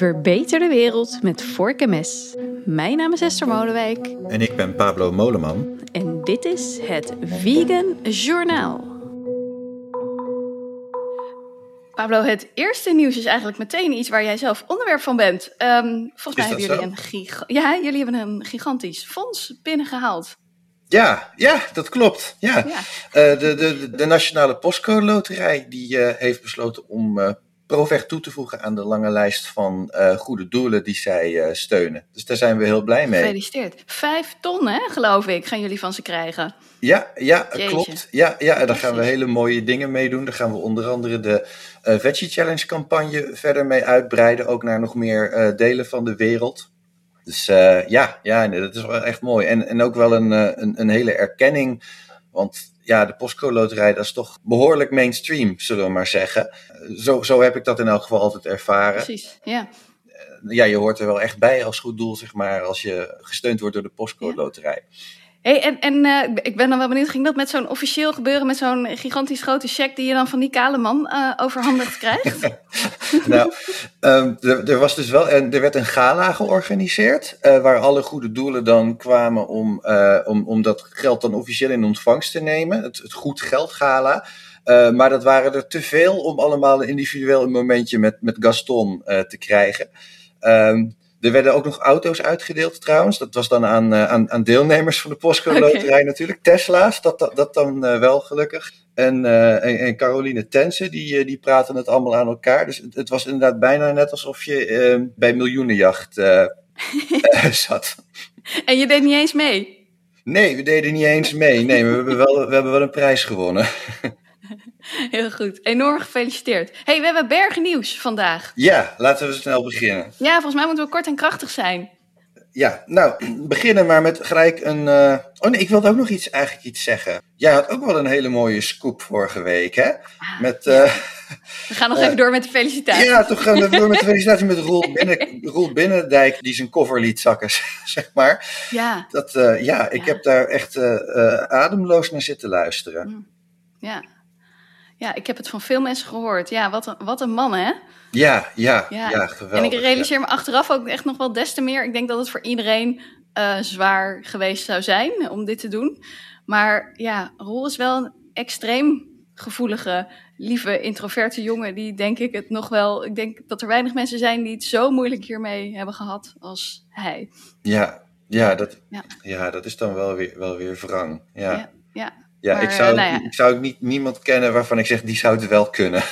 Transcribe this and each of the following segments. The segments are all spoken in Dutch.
Verbeter de wereld met vork en mes. Mijn naam is Esther Molenwijk En ik ben Pablo Moleman. en dit is het Vegan Journaal. Pablo, het eerste nieuws is eigenlijk meteen iets waar jij zelf onderwerp van bent. Ehm, volgens mij hebben jullie een, giga- ja, jullie hebben een gigantisch fonds binnengehaald. Ja, ja, dat klopt. Ja. Ja. Eh, de, de, de Nationale Postcode Loterij die, eh, heeft besloten om eh Provech toe te voegen aan de lange lijst van eh, goede doelen die zij eh, steunen. Dus daar zijn we heel blij mee. Gefeliciteerd. Vijf ton, hè, geloof ik, gaan jullie van ze krijgen. Ja, ja Jeetje. klopt. Ja, ja, en daar gaan we hele mooie dingen mee doen. Daar gaan we onder andere de eh, Veggie Challenge campagne verder mee uitbreiden. Ook naar nog meer delen van de wereld. Dus ja, ja, nee, dat is wel echt mooi. En, en ook wel een, een, een hele erkenning. Want ja, de postcode loterij, dat is toch behoorlijk mainstream, zullen we maar zeggen. Eh, Zo, zo heb ik dat in elk geval altijd ervaren. Precies, ja. Ja, je hoort er wel echt bij als goed doel, zeg maar, als je gesteund wordt door de postcode loterij. Hey, en en eh, ik ben dan wel benieuwd, ging dat met zo'n officieel gebeuren, met zo'n gigantisch grote cheque die je dan van die kale man eh, overhandigd krijgt? nou, ehm, er, er was dus wel een, er werd een gala georganiseerd. eh, waar alle goede doelen dan kwamen om, om, om dat geld dan officieel in ontvangst te nemen. Het, het Goed Geld Gala. Maar dat waren er te veel om allemaal individueel een momentje met, met Gaston te krijgen. Ehm, er werden ook nog auto's uitgedeeld trouwens. Dat was dan aan, eh, aan, aan deelnemers van de Postcode. Loterij natuurlijk. Tesla's, dat, dat, dat dan eh, wel gelukkig. En, eh, en, en Caroline Tensen, die, die praten het allemaal aan elkaar. Dus het, het was inderdaad bijna net alsof je eh, bij Miljoenenjacht zat. en je deed niet eens mee. Nee, we deden niet eens mee. Nee, maar we hebben wel, we hebben wel een prijs gewonnen. Heel goed, enorm gefeliciteerd. hey, we hebben bergen nieuws vandaag. Ja, laten we snel beginnen. Ja, volgens mij moeten we kort en krachtig zijn. Ja, nou, beginnen maar met gelijk een... eh, Oh nee, ik wilde ook nog iets, eigenlijk iets zeggen. Jij had ook wel een hele mooie scoop vorige week, hè? Met... eh, We gaan nog Eh, even door met de felicitaties. Ja, toch gaan we door met de felicitatie met Roel, Binnen, Roel Binnendijk, die zijn cover liet zakken, zeg maar. Ja, Dat, ja, ik Ja. heb daar echt ademloos naar zitten luisteren. ja. Ja, ik heb het van veel mensen gehoord. Ja, wat een, wat een man, hè? Ja, ja, ja, Ja. geweldig. en ik realiseer me achteraf ook echt nog wel des te meer. Ik denk dat het voor iedereen eh, zwaar geweest zou zijn om dit te doen. Maar ja, Roel is wel een extreem gevoelige, lieve, introverte jongen. Die denk ik het nog wel. Ik denk dat er weinig mensen zijn die het zo moeilijk hiermee hebben gehad als hij. Ja, ja, dat, Ja. ja. dat is dan wel weer, wel weer wrang. Ja, ja. Ja, ja. Maar, ik zou, nou ja. ik zou niet, niemand kennen waarvan ik zeg, die zou het wel kunnen.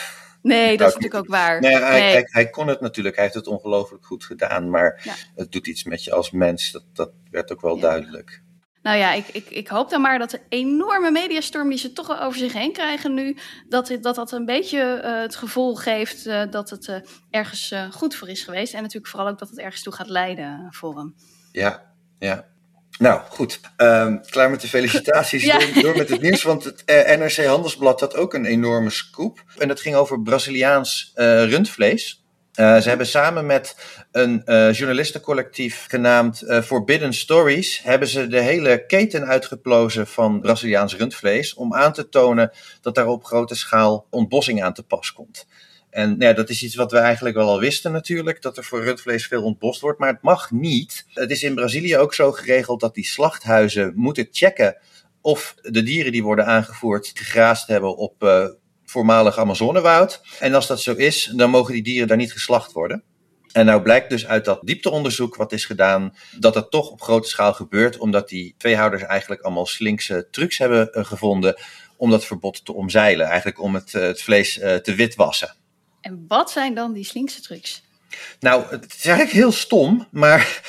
Nee, dat Nou, is natuurlijk ook waar. Nee, hij, Nee. Hij, hij kon het natuurlijk, hij heeft het ongelooflijk goed gedaan, maar Ja. het doet iets met je als mens, dat, dat werd ook wel Ja. duidelijk. Nou ja, ik, ik, ik hoop dan maar dat de enorme mediastorm die ze toch wel over zich heen krijgen nu, dat dat, dat een beetje eh, het gevoel geeft eh, dat het eh, ergens goed voor is geweest. En natuurlijk vooral ook dat het ergens toe gaat leiden voor hem. Ja, ja. Nou, goed. Ehm, klaar met de felicitaties. Ja. Door, door met het nieuws. Want het eh, NRC Handelsblad had ook een enorme scoop. En dat ging over Braziliaans eh, rundvlees. Eh, ze hebben samen met een journalistencollectief genaamd Forbidden Stories... hebben ze de hele keten uitgeplozen van Braziliaans rundvlees... om aan te tonen dat daar op grote schaal ontbossing aan te pas komt. En nou ja, dat is iets wat we eigenlijk wel al wisten natuurlijk, dat er voor rundvlees veel ontbost wordt, maar het mag niet. Het is in Brazilië ook zo geregeld dat die slachthuizen moeten checken of de dieren die worden aangevoerd gegraasd hebben op eh, voormalig Amazonewoud. En als dat zo is, dan mogen die dieren daar niet geslacht worden. En nou blijkt dus uit dat diepteonderzoek wat is gedaan, dat dat toch op grote schaal gebeurt, omdat die veehouders eigenlijk allemaal slinkse trucs hebben eh, gevonden om dat verbod te omzeilen. Eigenlijk om het, eh, het vlees te witwassen. En wat zijn dan die slinkse trucs? Nou, het is eigenlijk heel stom, maar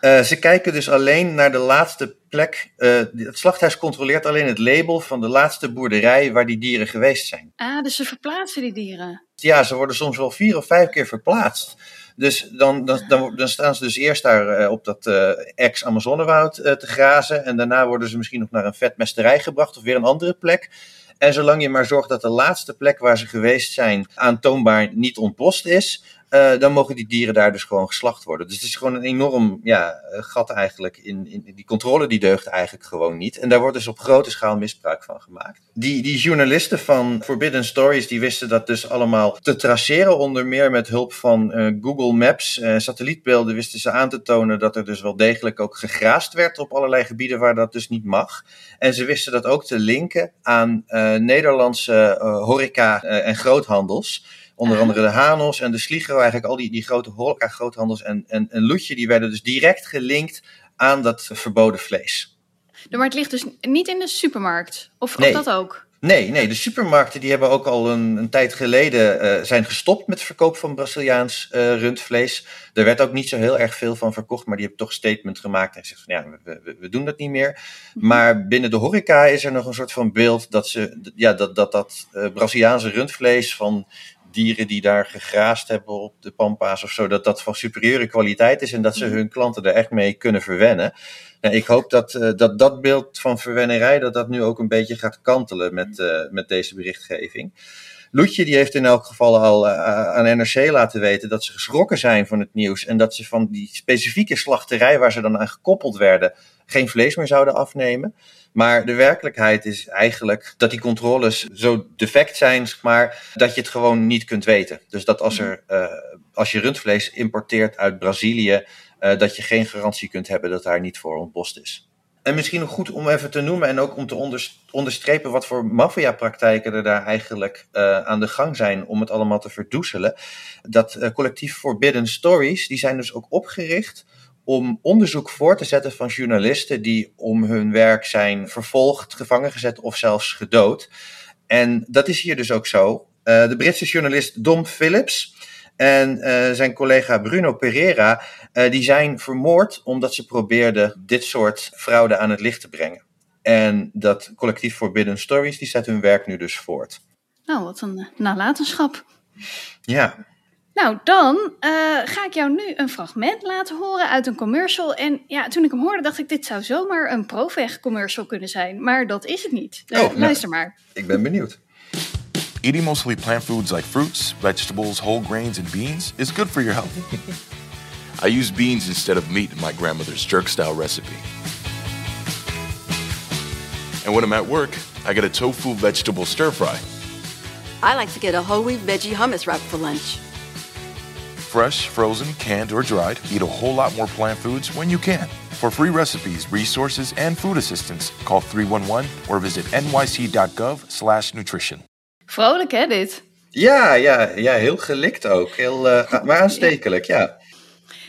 eh, ze kijken dus alleen naar de laatste plek. eh, het slachthuis controleert alleen het label van de laatste boerderij waar die dieren geweest zijn. Ah, dus ze verplaatsen die dieren. Ja, ze worden soms wel vier of vijf keer verplaatst. Dus dan, dan, dan, dan staan ze dus eerst daar eh, op dat ex-Amazonewoud te grazen. En daarna worden ze misschien nog naar een vetmesterij gebracht of weer een andere plek. En zolang je maar zorgt dat de laatste plek waar ze geweest zijn aantoonbaar niet ontbost is, uh, dan mogen die dieren daar dus gewoon geslacht worden. Dus het is gewoon een enorm ja, gat eigenlijk in, in die controle die deugt eigenlijk gewoon niet. En daar wordt dus op grote schaal misbruik van gemaakt. Die, die journalisten van Forbidden Stories die wisten dat dus allemaal te traceren, onder meer met hulp van uh, Google Maps. Uh, satellietbeelden wisten ze aan te tonen dat er dus wel degelijk ook gegraast werd op allerlei gebieden waar dat dus niet mag. En ze wisten dat ook te linken aan Nederlandse horeca en groothandels. Onder andere de Hanos en de Sligro, eigenlijk al die, die grote horeca, groothandels en, en, en Loetje, die werden dus direct gelinkt aan dat verboden vlees. Maar het ligt dus niet in de supermarkt? Of, nee. of dat ook? Nee, nee, de supermarkten die hebben ook al een, een tijd geleden uh, zijn gestopt met verkoop van Braziliaans uh, rundvlees. Er werd ook niet zo heel erg veel van verkocht, maar die hebben toch statement gemaakt en gezegd van ja, we, we, we doen dat niet meer. Mhm. Maar binnen de horeca is er nog een soort van beeld dat ze, ja, dat, dat, dat uh, Braziliaanse rundvlees van dieren die daar gegraast hebben op de pampa's of zo, dat dat van superieure kwaliteit is en dat ze mhm. hun klanten er echt mee kunnen verwennen. Nou, ik hoop dat, uh, dat dat beeld van verwennerij, dat dat nu ook een beetje gaat kantelen met, uh, met deze berichtgeving. Loetje die heeft in elk geval al uh, aan NRC laten weten dat ze geschrokken zijn van het nieuws en dat ze van die specifieke slachterij waar ze dan aan gekoppeld werden geen vlees meer zouden afnemen. Maar de werkelijkheid is eigenlijk dat die controles zo defect zijn, maar dat je het gewoon niet kunt weten. Dus dat als, er, uh, als je rundvlees importeert uit Brazilië, uh, dat je geen garantie kunt hebben dat daar niet voor ontbost is. En misschien nog goed om even te noemen en ook om te onderstrepen wat voor maffiapraktijken er daar eigenlijk uh, aan de gang zijn om het allemaal te verdoezelen. Dat collectief Forbidden Stories, die zijn dus ook opgericht om onderzoek voor te zetten van journalisten die om hun werk zijn vervolgd, gevangen gezet of zelfs gedood. En dat is hier dus ook zo. Uh, de Britse journalist Dom Phillips en uh, zijn collega Bruno Pereira, uh, die zijn vermoord omdat ze probeerden dit soort fraude aan het licht te brengen. En dat collectief Forbidden Stories, die zet hun werk nu dus voort. Nou, wat een nalatenschap. Ja. Nou, dan uh, ga ik jou nu een fragment laten horen uit een commercial. En ja, toen ik hem hoorde, dacht ik, dit zou zomaar een Proveg commercial kunnen zijn. Maar dat is het niet. Uh, oh, luister nou, maar. Ik ben benieuwd. Eating mostly plant foods like fruits, vegetables, whole grains, and beans is good for your health. I use beans instead of meat in my grandmother's jerk style recipe. And when I'm at work, I get a tofu vegetable stir fry. I like to get a whole wheat veggie hummus wrap for lunch. Fresh, frozen, canned, or dried, eat a whole lot more plant foods when you can. For free recipes, resources, and food assistance, call 311 or visit nyc.gov slash nutrition. Vrolijk hè dit? Ja, ja, ja, heel gelikt ook. Heel, uh, maar aanstekelijk, ja.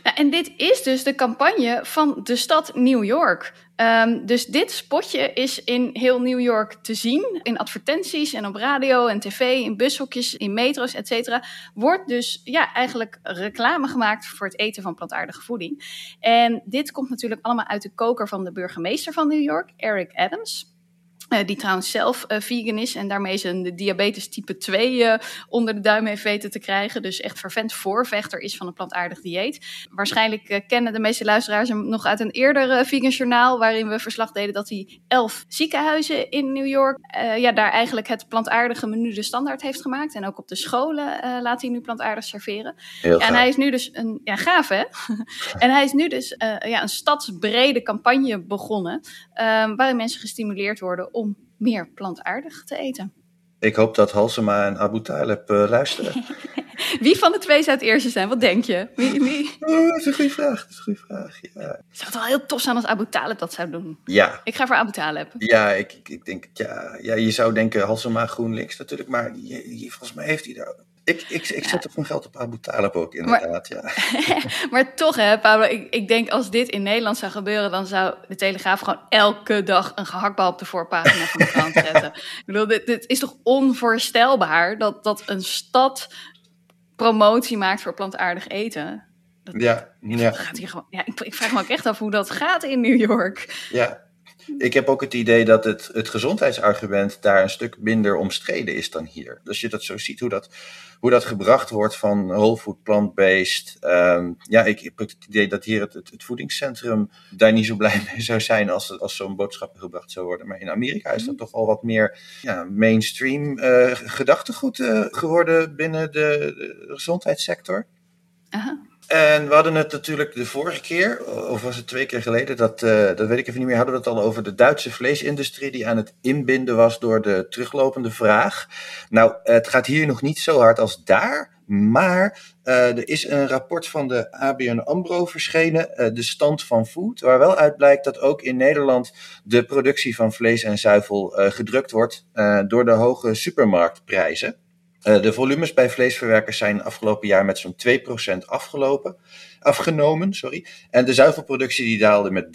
ja. En dit is dus de campagne van de stad New York. Um, dus dit spotje is in heel New York te zien. In advertenties en op radio en tv, in bushokjes, in metro's, et cetera. Wordt dus ja, eigenlijk reclame gemaakt voor het eten van plantaardige voeding. En dit komt natuurlijk allemaal uit de koker van de burgemeester van New York, Eric Adams. Uh, die trouwens zelf uh, vegan is en daarmee zijn diabetes type 2 uh, eh, onder de duim heeft weten te krijgen. Dus echt vervent voorvechter is van een plantaardig dieet. Waarschijnlijk kennen de meeste luisteraars hem nog uit een eerder vegan journaal. Waarin we verslag deden dat hij elf ziekenhuizen in New York. ja, daar eigenlijk het plantaardige menu de standaard heeft gemaakt. En ook op de scholen laat hij nu plantaardig serveren. Heel en hij is nu dus een. Ja, gaaf hè? en hij is nu dus ja, een stadsbrede campagne begonnen. waarin mensen gestimuleerd worden meer plantaardig te eten. Ik hoop dat Halsema en Abu Talib uh, luisteren. wie van de twee zou het eerste zijn? Wat denk je? Wie, wie? Oh, dat is een goede vraag. Dat is een goede vraag. Ja. Zou het wel heel tof zijn als Abu Talib dat zou doen? Ja. Ik ga voor Abu Talib. Ja, ik, ik, ik denk, ja, ja, je zou denken Halsema GroenLinks natuurlijk, maar je, je, volgens mij heeft hij daar ik, ik, ik zet op mijn geld op Abu Talib ook, inderdaad. Maar, ja. maar toch, hè, Pablo, ik, ik denk als dit in Nederland zou gebeuren, dan zou de Telegraaf gewoon elke dag een gehaktbal op de voorpagina van de krant zetten. ik bedoel, dit, dit is toch onvoorstelbaar dat, dat een stad promotie maakt voor plantaardig eten. Dat, ja, ja. Gaat hier gewoon, ja ik, ik vraag me ook echt af hoe dat gaat in New York. Ja, ik heb ook het idee dat het, het gezondheidsargument daar een stuk minder omstreden is dan hier. Dus je dat zo ziet, hoe dat, hoe dat gebracht wordt van whole food, plant-based. Um, ja, ik heb het idee dat hier het, het, voedingscentrum daar niet zo blij mee zou zijn als, als zo'n boodschap gebracht zou worden. Maar in Amerika is dat toch al wat meer ja, mainstream uh, gedachtegoed uh, geworden binnen de, de gezondheidssector. Aha. En we hadden het natuurlijk de vorige keer, of was het twee keer geleden, dat, uh, dat weet ik even niet meer, hadden we het al over de Duitse vleesindustrie die aan het inbinden was door de teruglopende vraag. Nou, het gaat hier nog niet zo hard als daar, maar uh, er is een rapport van de ABN AMRO verschenen, uh, de stand van food, waar wel uit blijkt dat ook in Nederland de productie van vlees en zuivel gedrukt wordt door de hoge supermarktprijzen. Uh, de volumes bij vleesverwerkers zijn afgelopen jaar met zo'n 2% afgelopen, afgenomen. Sorry. En de zuivelproductie die daalde met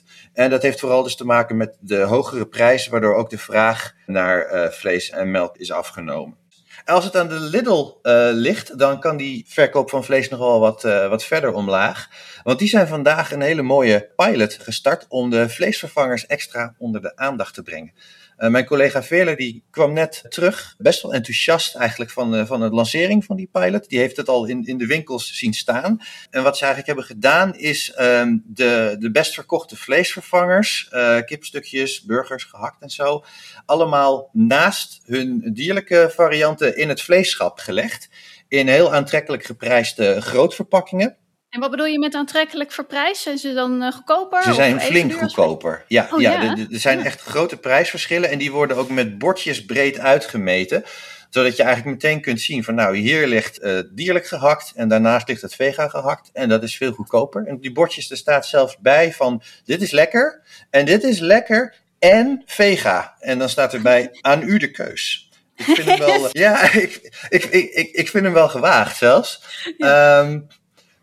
3%. En dat heeft vooral dus te maken met de hogere prijzen, waardoor ook de vraag naar uh, vlees en melk is afgenomen. Als het aan de Lidl uh, ligt, dan kan die verkoop van vlees nog wel wat, wat verder omlaag. Want die zijn vandaag een hele mooie pilot gestart om de vleesvervangers extra onder de aandacht te brengen. Uh, mijn collega Veerle die kwam net terug, best wel enthousiast eigenlijk van, uh, van de lancering van die pilot. Die heeft het al in, in de winkels zien staan. En wat ze eigenlijk hebben gedaan is um, de, de best verkochte vleesvervangers, uh, kipstukjes, burgers, gehakt en zo, allemaal naast hun dierlijke varianten in het vleesschap gelegd. In heel aantrekkelijk geprijsde grootverpakkingen. En wat bedoel je met aantrekkelijk verprijs? Zijn ze dan uh, goedkoper? Ze zijn flink goedkoper. Ja, oh, ja, ja? Er, er zijn ja. echt grote prijsverschillen en die worden ook met bordjes breed uitgemeten. Zodat je eigenlijk meteen kunt zien van nou, hier ligt uh, dierlijk gehakt en daarnaast ligt het vega gehakt. En dat is veel goedkoper. En op die bordjes er staat zelfs bij van dit is lekker en dit is lekker en vega. En dan staat erbij aan u de keus. Ik vind hem wel, ja, ik, ik, ik, ik vind hem wel gewaagd zelfs. Ja. Um,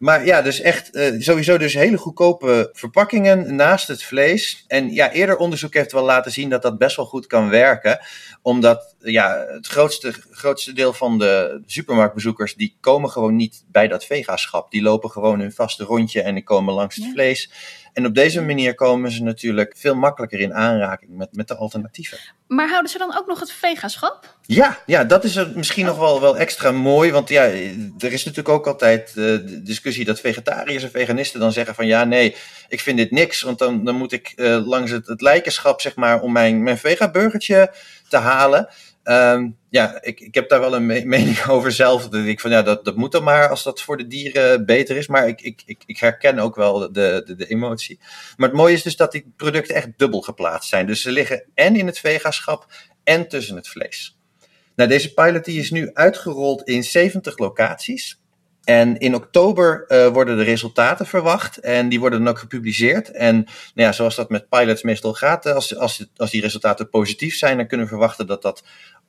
maar ja, dus echt uh, sowieso dus hele goedkope verpakkingen naast het vlees. En ja, eerder onderzoek heeft wel laten zien dat dat best wel goed kan werken. Omdat ja, het grootste, grootste deel van de supermarktbezoekers, die komen gewoon niet bij dat vegaschap. Die lopen gewoon hun vaste rondje en die komen langs het vlees. En op deze manier komen ze natuurlijk veel makkelijker in aanraking met, met de alternatieven. Maar houden ze dan ook nog het vegaschap? Ja, ja dat is er misschien nog wel, wel extra mooi. Want ja, er is natuurlijk ook altijd de discussie dat vegetariërs en veganisten dan zeggen van ja, nee, ik vind dit niks. Want dan, dan moet ik uh, langs het, het lijkenschap, zeg maar, om mijn, mijn vegaburgertje te halen. Um, ja, ik, ik heb daar wel een me mening over zelf. Dat ik van ja, dat, dat moet dan maar als dat voor de dieren beter is. Maar ik, ik, ik, herken ook wel de, de, de emotie. Maar het mooie is dus dat die producten echt dubbel geplaatst zijn. Dus ze liggen en in het vegaschap en tussen het vlees. Nou, deze pilot die is nu uitgerold in 70 locaties. En in oktober uh, worden de resultaten verwacht en die worden dan ook gepubliceerd. En nou ja, zoals dat met pilots meestal gaat, als, als, als die resultaten positief zijn, dan kunnen we verwachten dat dat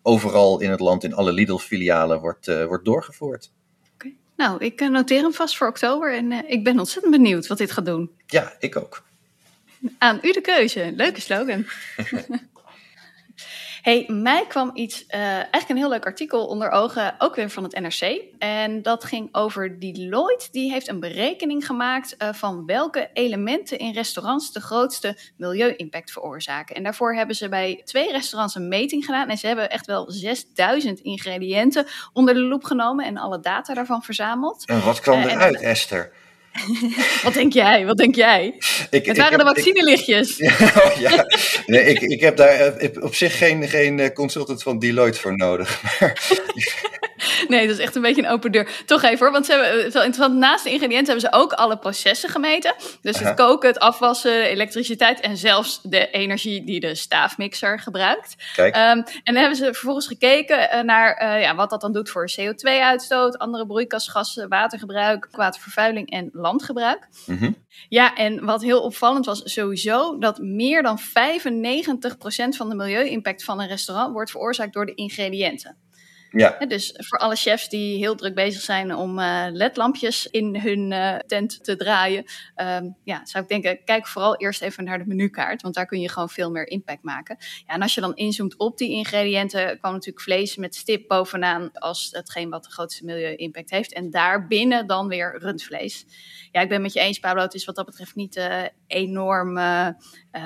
overal in het land, in alle Lidl-filialen, wordt, uh, wordt doorgevoerd. Okay. Nou, ik noteer hem vast voor oktober en uh, ik ben ontzettend benieuwd wat dit gaat doen. Ja, ik ook. Aan u de keuze. Leuke slogan. Hey, mij kwam iets, uh, eigenlijk een heel leuk artikel onder ogen, ook weer van het NRC. En dat ging over Deloitte. Die heeft een berekening gemaakt uh, van welke elementen in restaurants de grootste milieu-impact veroorzaken. En daarvoor hebben ze bij twee restaurants een meting gedaan. En ze hebben echt wel 6000 ingrediënten onder de loep genomen en alle data daarvan verzameld. En wat kwam uh, eruit, en, Esther? Wat denk jij? Wat denk jij? Ik, het waren de vaccinelichtjes. Ik, oh, ja. nee, ik, ik heb daar op zich geen, geen consultant van Deloitte voor nodig. Maar... Nee, dat is echt een beetje een open deur. Toch even hoor, want ze hebben, wel interessant, naast de ingrediënten hebben ze ook alle processen gemeten. Dus het koken, het afwassen, elektriciteit en zelfs de energie die de staafmixer gebruikt. Kijk. Um, en dan hebben ze vervolgens gekeken naar uh, ja, wat dat dan doet voor CO2-uitstoot, andere broeikasgassen, watergebruik, watervervuiling en landgebruik. Mm -hmm. Ja, en wat heel opvallend was sowieso dat meer dan 95% van de milieu-impact van een restaurant wordt veroorzaakt door de ingrediënten. Ja. Dus voor alle chefs die heel druk bezig zijn om uh, ledlampjes in hun uh, tent te draaien, um, ja, zou ik denken, kijk vooral eerst even naar de menukaart, want daar kun je gewoon veel meer impact maken. Ja, en als je dan inzoomt op die ingrediënten, kwam natuurlijk vlees met stip bovenaan als hetgeen wat de grootste milieu-impact heeft. En daarbinnen dan weer rundvlees. Ja, ik ben met je eens, Pablo, het is wat dat betreft niet uh, enorm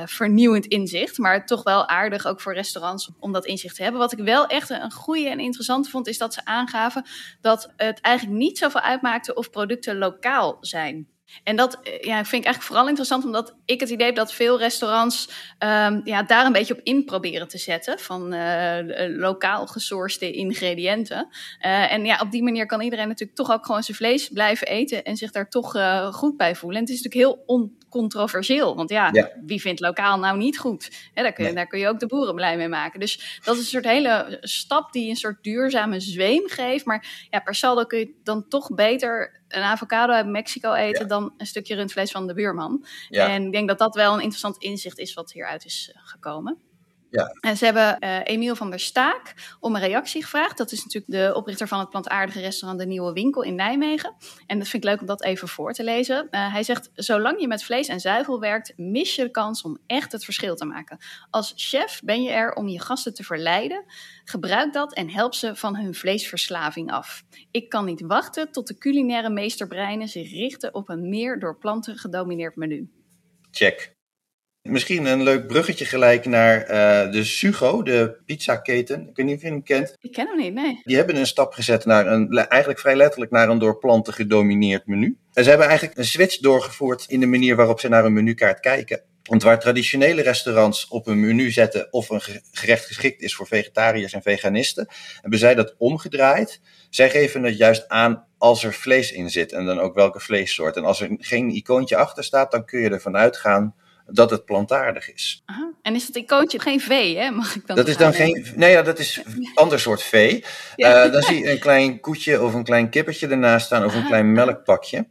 vernieuwend inzicht, maar toch wel aardig ook voor restaurants om dat inzicht te hebben. Wat ik wel echt een goede en interessante vond, is dat ze aangaven dat het eigenlijk niet zoveel uitmaakte of producten lokaal zijn. En dat ja, vind ik eigenlijk vooral interessant, omdat ik het idee heb dat veel restaurants um, ja, daar een beetje op in proberen te zetten. Van uh, lokaal gesourcede ingrediënten. En ja, op die manier kan iedereen natuurlijk toch ook gewoon zijn vlees blijven eten en zich daar toch goed bij voelen. En het is natuurlijk heel oncontroversieel, want ja, ja. wie vindt lokaal nou niet goed? Hè, daar, kun je, nee. daar kun je ook de boeren blij mee maken. Dus dat is een soort hele stap die een soort duurzame zweem geeft. Maar ja, per saldo kun je dan toch beter een avocado uit Mexico eten ja. dan een stukje rundvlees van de buurman. Ja. En ik denk dat dat wel een interessant inzicht is wat hieruit is uh, gekomen. Ja. En ze hebben uh, Emiel van der Staak om een reactie gevraagd. Dat is natuurlijk de oprichter van het plantaardige restaurant De Nieuwe Winkel in Nijmegen. En dat vind ik leuk om dat even voor te lezen. Uh, hij zegt, zolang je met vlees en zuivel werkt, mis je de kans om echt het verschil te maken. Als chef ben je er om je gasten te verleiden. Gebruik dat en help ze van hun vleesverslaving af. Ik kan niet wachten tot de culinaire meesterbreinen zich richten op een meer door planten gedomineerd menu. Check. Misschien een leuk bruggetje gelijk naar uh, de Sugo, de pizzaketen. Ik weet niet of je hem kent. Ik ken hem niet, nee. Die hebben een stap gezet naar een, eigenlijk vrij letterlijk naar een door planten gedomineerd menu. En ze hebben eigenlijk een switch doorgevoerd in de manier waarop ze naar een menukaart kijken. Want waar traditionele restaurants op een menu zetten of een gerecht geschikt is voor vegetariërs en veganisten, hebben zij dat omgedraaid. Zij geven het juist aan als er vlees in zit en dan ook welke vleessoort. En als er geen icoontje achter staat, dan kun je ervan uitgaan dat het plantaardig is. Aha. En is het icoontje geen vee, hè? Mag ik dan dat is dan geen. Nee, ja, dat is een ander soort vee. Ja. Uh, dan zie je een klein koetje of een klein kippetje ernaast staan of een klein melkpakje.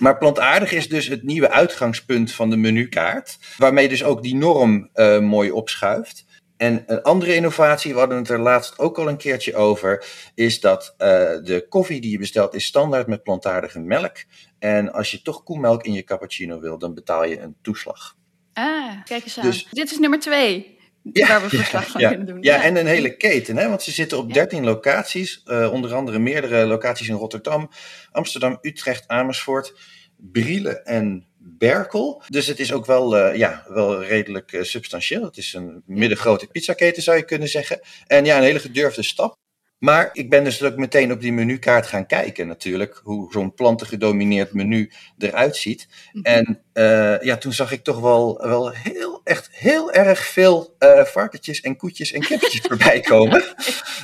Maar plantaardig is dus het nieuwe uitgangspunt van de menukaart, waarmee dus ook die norm uh, mooi opschuift. En een andere innovatie, we hadden het er laatst ook al een keertje over, is dat uh, de koffie die je bestelt is standaard met plantaardige melk. En als je toch koemelk in je cappuccino wil, dan betaal je een toeslag. Ah, kijk eens aan. Dus, Dit is nummer twee. Ja, waar we verslag ja, van ja, kunnen doen. Ja, en een hele keten, hè? want ze zitten op 13 locaties, uh, onder andere meerdere locaties in Rotterdam, Amsterdam, Utrecht, Amersfoort, Brielen en Berkel. Dus het is ook wel, uh, ja, wel redelijk uh, substantieel. Het is een middengrote pizzaketen, zou je kunnen zeggen. En ja, een hele gedurfde stap. Maar ik ben dus ook meteen op die menukaart gaan kijken natuurlijk, hoe zo'n plantengedomineerd menu eruit ziet. Mm-hmm. En uh, ja, toen zag ik toch wel, wel heel, echt heel erg veel uh, varkentjes en koetjes en kippetjes voorbij komen.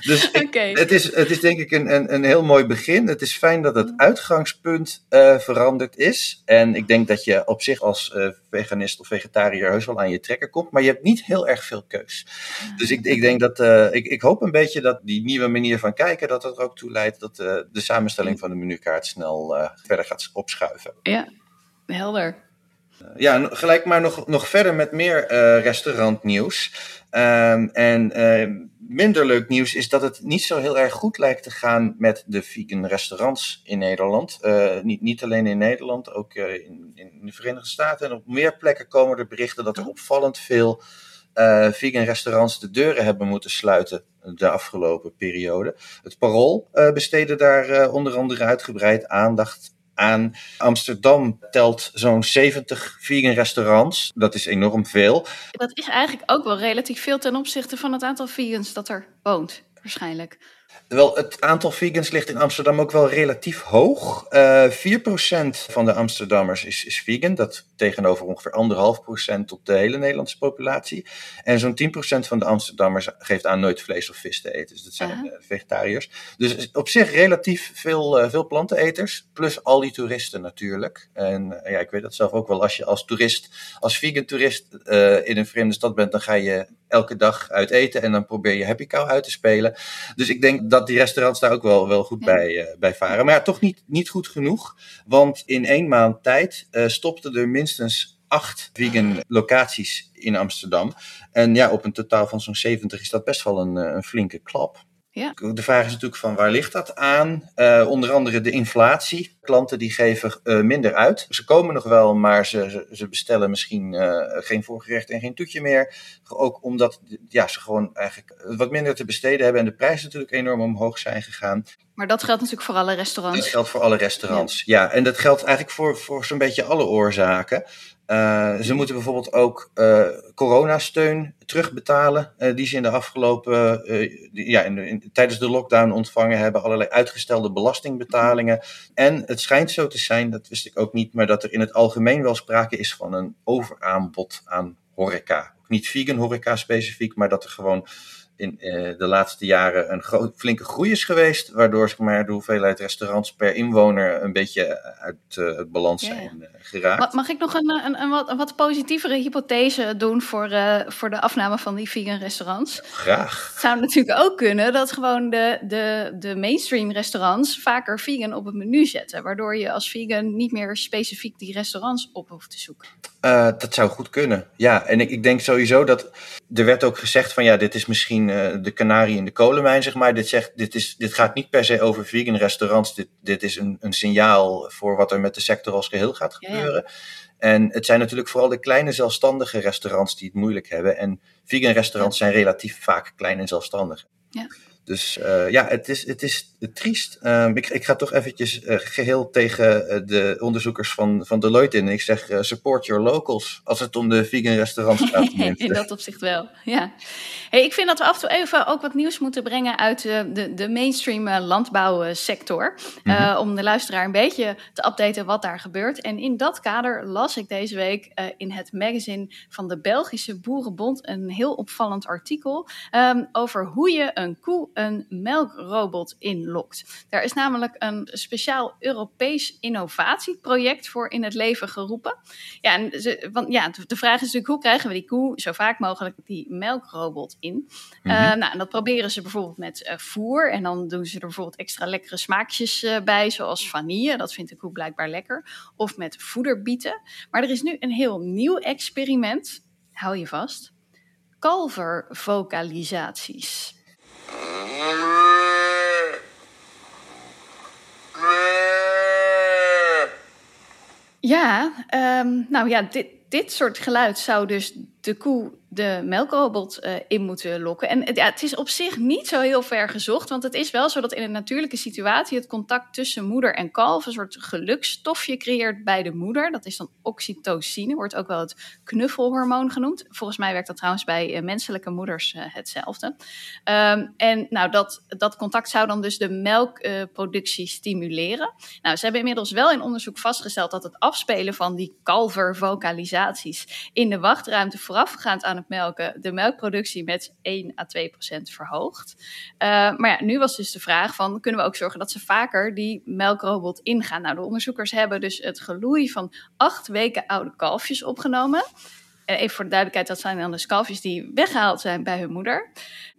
Dus ik, okay. het, is, het is denk ik een, een, een heel mooi begin. Het is fijn dat het uitgangspunt uh, veranderd is. En ik denk dat je op zich als veganist of vegetariër heus wel aan je trekker komt. Maar je hebt niet heel erg veel keus. Dus ik, ik denk dat, ik, ik hoop een beetje dat die nieuwe manier van kijken, dat dat er ook toe leidt dat de samenstelling van de menukaart snel verder gaat opschuiven. Ja, helder. Ja, gelijk maar nog, nog verder met meer uh, restaurantnieuws. Um, en uh, minder leuk nieuws is dat het niet zo heel erg goed lijkt te gaan met de vegan restaurants in Nederland. Uh, niet, niet alleen in Nederland, ook in, in, de Verenigde Staten. En op meer plekken komen er berichten dat er opvallend veel vegan restaurants de deuren hebben moeten sluiten de afgelopen periode. Het Parool besteedde daar onder andere uitgebreid aandacht aan. Amsterdam telt zo'n 70 vegan restaurants. Dat is enorm veel. Dat is eigenlijk ook wel relatief veel ten opzichte van het aantal vegans dat er woont, waarschijnlijk. Wel, het aantal vegans ligt in Amsterdam ook wel relatief hoog. Uh, 4% van de Amsterdammers is, is vegan. Dat tegenover ongeveer 1,5% op de hele Nederlandse populatie. En zo'n 10% van de Amsterdammers geeft aan nooit vlees of vis te eten. Dus dat zijn uh, vegetariërs. Dus op zich relatief veel, uh, veel planteneters. Plus al die toeristen natuurlijk. En ja, ik weet dat zelf ook wel. Als je als toerist, als vegan toerist in een vreemde stad bent, dan ga je elke dag uit eten. En dan probeer je Happy Cow uit te spelen. Dus ik denk dat die restaurants daar ook wel, wel goed bij, uh, bij varen. Maar ja, toch niet, niet goed genoeg. Want in één maand tijd uh, stopten er minstens acht vegan locaties in Amsterdam. En ja, op een totaal van zo'n 70 is dat best wel een, een flinke klap. Ja. De vraag is natuurlijk van waar ligt dat aan? Uh, onder andere de inflatie. Klanten die geven uh, minder uit. Ze komen nog wel, maar ze, ze bestellen misschien uh, geen voorgerecht en geen toetje meer. Ook omdat ja, ze gewoon eigenlijk wat minder te besteden hebben en de prijzen natuurlijk enorm omhoog zijn gegaan. Maar dat geldt natuurlijk voor alle restaurants. Dat geldt voor alle restaurants, ja. ja. En dat geldt eigenlijk voor, voor zo'n beetje alle oorzaken. Uh, ze moeten bijvoorbeeld ook uh, coronasteun terugbetalen, uh, die ze in de afgelopen, ja, in de, in, tijdens de lockdown ontvangen hebben, allerlei uitgestelde belastingbetalingen. En het schijnt zo te zijn, dat wist ik ook niet, maar dat er in het algemeen wel sprake is van een overaanbod aan horeca. Niet vegan horeca specifiek, maar dat er gewoon in uh, de laatste jaren een flinke groei is geweest, waardoor zeg maar, de hoeveelheid restaurants per inwoner een beetje uit uh, het balans zijn uh, geraakt. Mag ik nog een, een, een, wat, een wat, positievere hypothese doen voor, voor de afname van die vegan restaurants? Graag. Het zou natuurlijk ook kunnen dat gewoon de, de, de mainstream restaurants vaker vegan op het menu zetten, waardoor je als vegan niet meer specifiek die restaurants op hoeft te zoeken. dat zou goed kunnen, ja. En ik, ik denk sowieso dat er werd ook gezegd van ja, dit is misschien uh, de kanarie in de kolenmijn, zeg maar. Dit, zegt, dit, is, dit gaat niet per se over vegan restaurants. Dit, dit is een, een signaal voor wat er met de sector als geheel gaat gebeuren. Ja. En het zijn natuurlijk vooral de kleine zelfstandige restaurants die het moeilijk hebben. En vegan restaurants ja. zijn relatief vaak klein en zelfstandig. Ja. Dus uh, ja, het is, het is triest. Um, ik, ik ga toch eventjes uh, geheel tegen uh, de onderzoekers van, van Deloitte in. Ik zeg support your locals als het om de vegan restaurants gaat. in dat opzicht wel, ja. Hey, ik vind dat we af en toe even ook wat nieuws moeten brengen uit de, de, de mainstream landbouwsector. Mm -hmm. om de luisteraar een beetje te updaten wat daar gebeurt. En in dat kader las ik deze week in het magazine van de Belgische Boerenbond een heel opvallend artikel um, over hoe je een koe een melkrobot inlokt. Er is namelijk een speciaal Europees innovatieproject voor in het leven geroepen. Ja, en ze, want, ja, de vraag is natuurlijk hoe krijgen we die koe zo vaak mogelijk die melkrobot in? Mm -hmm. uh, nou, en dat proberen ze bijvoorbeeld met uh, voer en dan doen ze er bijvoorbeeld extra lekkere smaakjes uh, bij, zoals vanille. Dat vindt de koe blijkbaar lekker. Of met voederbieten. Maar er is nu een heel nieuw experiment. Hou je vast. Kalvervocalisaties. Ja, um, nou ja, dit, dit soort geluid zou dus de koe de melkrobot uh, in moeten lokken. En ja, het is op zich niet zo heel ver gezocht, want het is wel zo dat in een natuurlijke situatie het contact tussen moeder en kalf een soort gelukstofje creëert bij de moeder. Dat is dan oxytocine, wordt ook wel het knuffelhormoon genoemd. Volgens mij werkt dat trouwens bij uh, menselijke moeders uh, hetzelfde. Um, en nou, dat, dat contact zou dan dus de melkproductie stimuleren. Nou, ze hebben inmiddels wel in onderzoek vastgesteld dat het afspelen van die kalvervocalisaties in de wachtruimte voorafgaand aan het melken de melkproductie met 1 à 2 procent verhoogt. Uh, maar ja, nu was dus de vraag van, kunnen we ook zorgen dat ze vaker die melkrobot ingaan? Nou, de onderzoekers hebben dus het geloei van acht weken oude kalfjes opgenomen. Uh, even voor de duidelijkheid, dat zijn dan de kalfjes die weggehaald zijn bij hun moeder.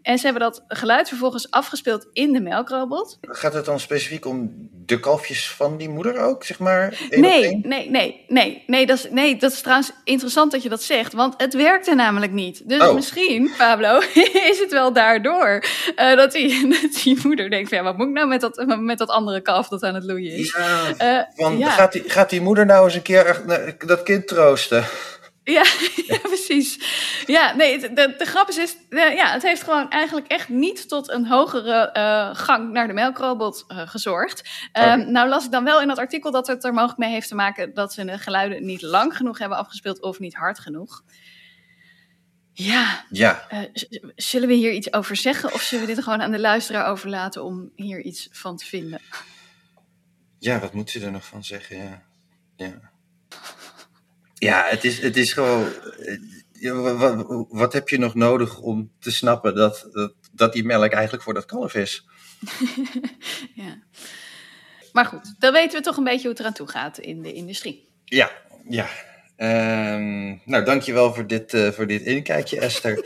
En ze hebben dat geluid vervolgens afgespeeld in de melkrobot. Gaat het dan specifiek om de kalfjes van die moeder ook, zeg maar? Nee, nee, nee, nee, nee dat, is, nee. Dat is trouwens interessant dat je dat zegt, want het werkte namelijk niet. Dus oh. misschien, Pablo, is het wel daardoor uh, dat, die, dat die moeder denkt van ja, wat moet ik nou met dat, met dat andere kalf dat aan het loeien is? Ja, uh, want ja. Gaat, die, gaat die moeder nou eens een keer dat kind troosten? Ja, ja, precies. Ja, nee, de, de grap is, is de, ja, het heeft gewoon eigenlijk echt niet tot een hogere uh, gang naar de melkrobot uh, gezorgd. Um, okay. Nou las ik dan wel in dat artikel dat het er mogelijk mee heeft te maken dat ze de geluiden niet lang genoeg hebben afgespeeld of niet hard genoeg. Ja, ja. Uh, zullen we hier iets over zeggen of zullen we dit gewoon aan de luisteraar overlaten om hier iets van te vinden? Ja, wat moet ze er nog van zeggen? Ja. ja. Ja, het is, het is gewoon. Wat, wat, heb je nog nodig om te snappen dat, dat, dat die melk eigenlijk voor dat kalf is? ja. Maar goed, dan weten we toch een beetje hoe het eraan toe gaat in de industrie. Ja, ja. Um, nou, dankjewel voor dit, uh, voor dit inkijkje, Esther.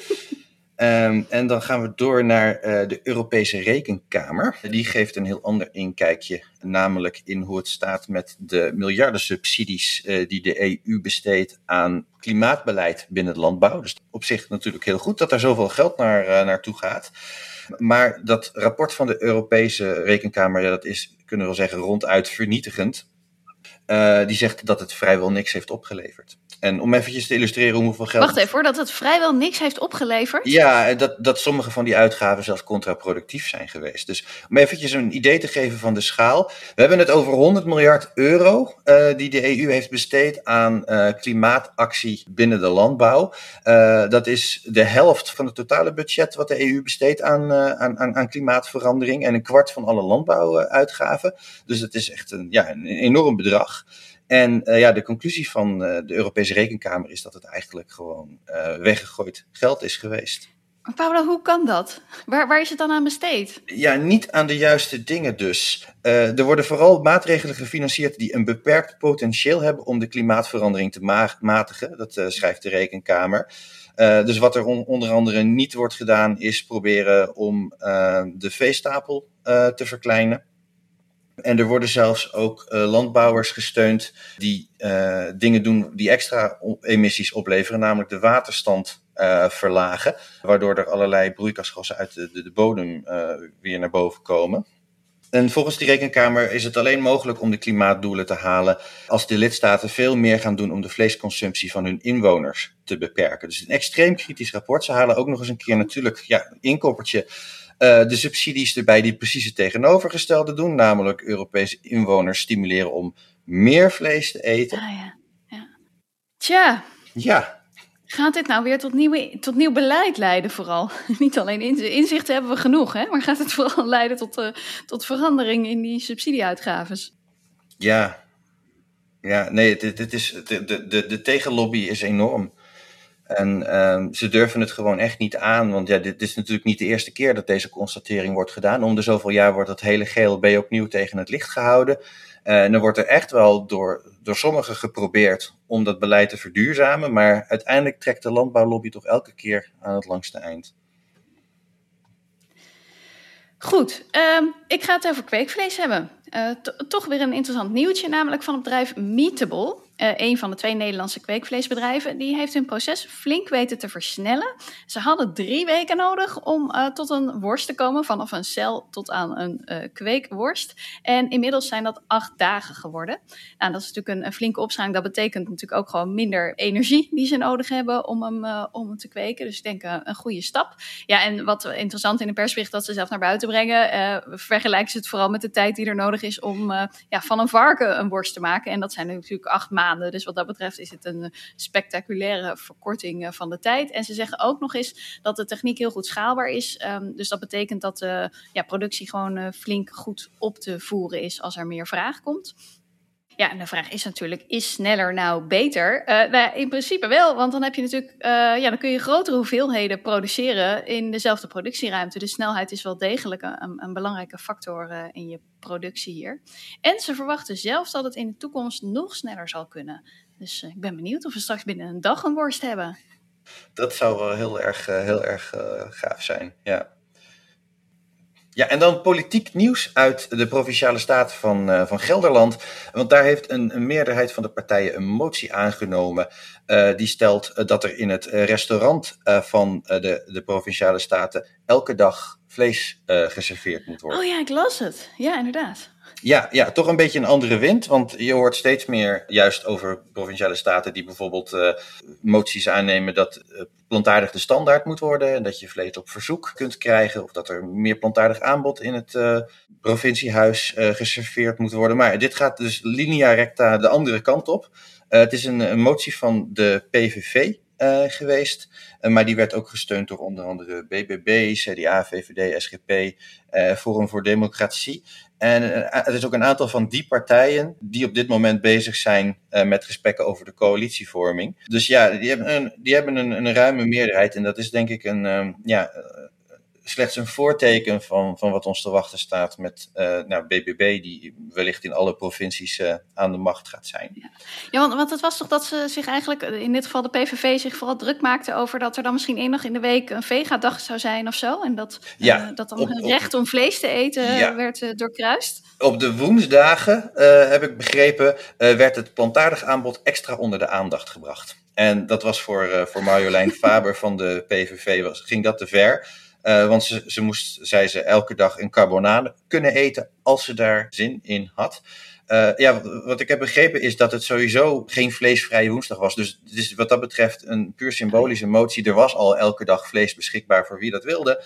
Um, en dan gaan we door naar uh, de Europese Rekenkamer. Die geeft een heel ander inkijkje, namelijk in hoe het staat met de miljardensubsidies uh, die de EU besteedt aan klimaatbeleid binnen het landbouw. Dus op zich natuurlijk heel goed dat daar zoveel geld naar, uh, naartoe gaat. Maar dat rapport van de Europese Rekenkamer, ja, dat is, kunnen we wel zeggen, ronduit vernietigend. die zegt dat het vrijwel niks heeft opgeleverd. En om eventjes te illustreren hoeveel geld... Wacht even hoor, dat het vrijwel niks heeft opgeleverd? Ja, dat, dat sommige van die uitgaven zelfs contraproductief zijn geweest. Dus om eventjes een idee te geven van de schaal. We hebben het over 100 miljard euro uh, die de EU heeft besteed aan uh, klimaatactie binnen de landbouw. Uh, dat is de helft van het totale budget wat de EU besteedt aan, aan, aan, aan klimaatverandering. En een kwart van alle landbouwuitgaven. Dus dat is echt een, ja, een enorm bedrag. En uh, ja, de conclusie van uh, de Europese Rekenkamer is dat het eigenlijk gewoon uh, weggegooid geld is geweest. Maar Paolo, hoe kan dat? Waar, waar is het dan aan besteed? Ja, niet aan de juiste dingen dus. er worden vooral maatregelen gefinancierd die een beperkt potentieel hebben om de klimaatverandering te ma matigen. Dat schrijft de Rekenkamer. dus wat er on onder andere niet wordt gedaan, is proberen om de veestapel te verkleinen. En er worden zelfs ook uh, landbouwers gesteund die uh, dingen doen die extra emissies opleveren, namelijk de waterstand uh, verlagen, waardoor er allerlei broeikasgassen uit de, de, de bodem weer naar boven komen. En volgens die rekenkamer is het alleen mogelijk om de klimaatdoelen te halen als de lidstaten veel meer gaan doen om de vleesconsumptie van hun inwoners te beperken. Dus een extreem kritisch rapport. Ze halen ook nog eens een keer natuurlijk ja, een uh, de subsidies erbij die precies het tegenovergestelde doen, namelijk Europese inwoners stimuleren om meer vlees te eten. Ah, ja. Ja. Tja. Ja. Gaat dit nou weer tot, nieuwe, tot nieuw beleid leiden vooral? Niet alleen inzichten hebben we genoeg, hè? maar gaat het vooral leiden tot, uh, tot verandering in die subsidieuitgaves? Ja, ja nee, dit, dit is, de, de, de, de tegenlobby is enorm. En um, ze durven het gewoon echt niet aan, want ja, dit is natuurlijk niet de eerste keer dat deze constatering wordt gedaan. Om de zoveel jaar wordt dat hele GLB opnieuw tegen het licht gehouden. Uh, en dan wordt er echt wel door, door sommigen geprobeerd om dat beleid te verduurzamen, maar uiteindelijk trekt de landbouwlobby toch elke keer aan het langste eind. Goed, um, ik ga het over kweekvlees hebben. Uh, toch weer een interessant nieuwtje, namelijk van het bedrijf Meatable. Uh, een van de twee Nederlandse kweekvleesbedrijven, die heeft hun proces flink weten te versnellen. Ze hadden drie weken nodig om uh, tot een worst te komen, vanaf een cel tot aan een uh, kweekworst. En inmiddels zijn dat acht dagen geworden. Nou, dat is natuurlijk een, flinke opschaling. Dat betekent natuurlijk ook gewoon minder energie die ze nodig hebben om hem, om te kweken. Dus ik denk een goede stap. Ja, en wat interessant in de persbericht dat ze zelf naar buiten brengen, vergelijken ze het vooral met de tijd die er nodig is om ja, van een varken een worst te maken. En dat zijn natuurlijk acht maanden. Dus wat dat betreft is het een spectaculaire verkorting van de tijd. En ze zeggen ook nog eens dat de techniek heel goed schaalbaar is. Um, dus dat betekent dat de ja, productie gewoon uh, flink goed op te voeren is als er meer vraag komt. Ja, en de vraag is natuurlijk, is sneller nou beter? Uh, nou, in principe wel, want dan heb je natuurlijk, uh, ja, dan kun je grotere hoeveelheden produceren in dezelfde productieruimte. De snelheid is wel degelijk een, een belangrijke factor uh, in je productie hier. En ze verwachten zelfs dat het in de toekomst nog sneller zal kunnen. Dus ik ben benieuwd of we straks binnen een dag een worst hebben. Dat zou heel erg, heel erg gaaf zijn, ja. Ja, en dan politiek nieuws uit de provinciale staat van, uh, van Gelderland. Want daar heeft een, een, meerderheid van de partijen een motie aangenomen. Uh, die stelt uh, dat er in het restaurant van de, de provinciale staten elke dag vlees geserveerd moet worden. Oh ja, ik las het. Ja, inderdaad. Ja, ja, toch een beetje een andere wind. Want je hoort steeds meer juist over provinciale staten die bijvoorbeeld uh, moties aannemen dat uh, plantaardig de standaard moet worden. En dat je vlees op verzoek kunt krijgen. Of dat er meer plantaardig aanbod in het uh, provinciehuis geserveerd moet worden. Maar dit gaat dus linea recta de andere kant op. het is een, een, motie van de PVV. Geweest, maar die werd ook gesteund door onder andere BBB, CDA, VVD, SGP, Forum voor Democratie. En er is ook een aantal van die partijen die op dit moment bezig zijn met gesprekken over de coalitievorming. Dus ja, die hebben een, die hebben een, een ruime meerderheid. En dat is denk ik een, um, ja, slechts een voorteken van, van wat ons te wachten staat met uh, nou, BBB, die wellicht in alle provincies uh, aan de macht gaat zijn. Ja, ja want, want het was toch dat ze zich eigenlijk, in dit geval de PVV, zich vooral druk maakte over dat er dan misschien één dag in de week een vegadag zou zijn of zo. En dat, ja, uh, dat dan op, een recht om vlees te eten ja. werd doorkruist. Op de woensdagen, heb ik begrepen, werd het plantaardig aanbod extra onder de aandacht gebracht. En dat was voor, voor Marjolein Faber van de PVV, was, ging dat te ver. Uh, want ze, ze moest, zei ze, elke dag een carbonade kunnen eten als ze daar zin in had. Uh, ja, wat ik heb begrepen is dat het sowieso geen vleesvrije woensdag was. Dus het is wat dat betreft een puur symbolische motie. Er was al elke dag vlees beschikbaar voor wie dat wilde.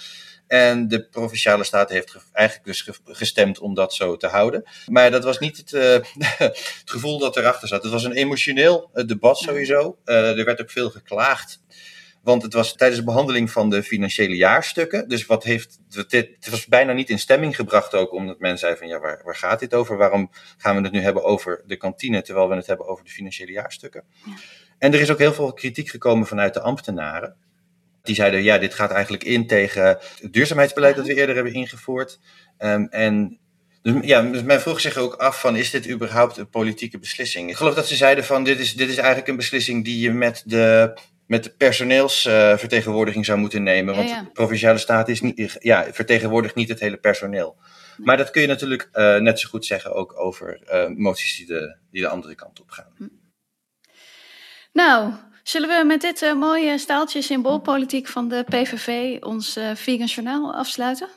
En de provinciale staat heeft eigenlijk dus gestemd om dat zo te houden. Maar dat was niet het, uh, het gevoel dat erachter zat. Het was een emotioneel debat sowieso. Er werd ook veel geklaagd want het was tijdens de behandeling van de financiële jaarstukken. Dus wat heeft, het was bijna niet in stemming gebracht ook, omdat men zei van ja, waar, waar gaat dit over? Waarom gaan we het nu hebben over de kantine, terwijl we het hebben over de financiële jaarstukken? Ja. En er is ook heel veel kritiek gekomen vanuit de ambtenaren. Die zeiden, ja, dit gaat eigenlijk in tegen het duurzaamheidsbeleid dat we eerder hebben ingevoerd. Um, en dus ja, dus men vroeg zich ook af van, is dit überhaupt een politieke beslissing? Ik geloof dat ze zeiden van, dit is, dit is eigenlijk een beslissing die je met de met de personeelsvertegenwoordiging zou moeten nemen. Want de provinciale staat is niet, ja, vertegenwoordigt niet het hele personeel. Maar dat kun je natuurlijk uh, net zo goed zeggen ook over uh, moties die de, die de andere kant op gaan. Hm. Nou, zullen we met dit uh, mooie staaltje symboolpolitiek van de PVV ons Vegan Journaal afsluiten?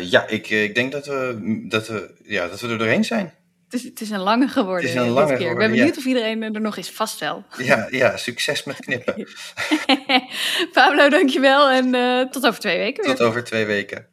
ja, ik, ik denk dat we, dat, we, ja, dat we er doorheen zijn. Het is, het is een lange geworden. Het is een lange keer. Ik ben benieuwd of iedereen er nog is. Vast wel. Ja, ja succes met knippen. Pablo, dankjewel en uh, tot over twee weken. Tot over twee weken.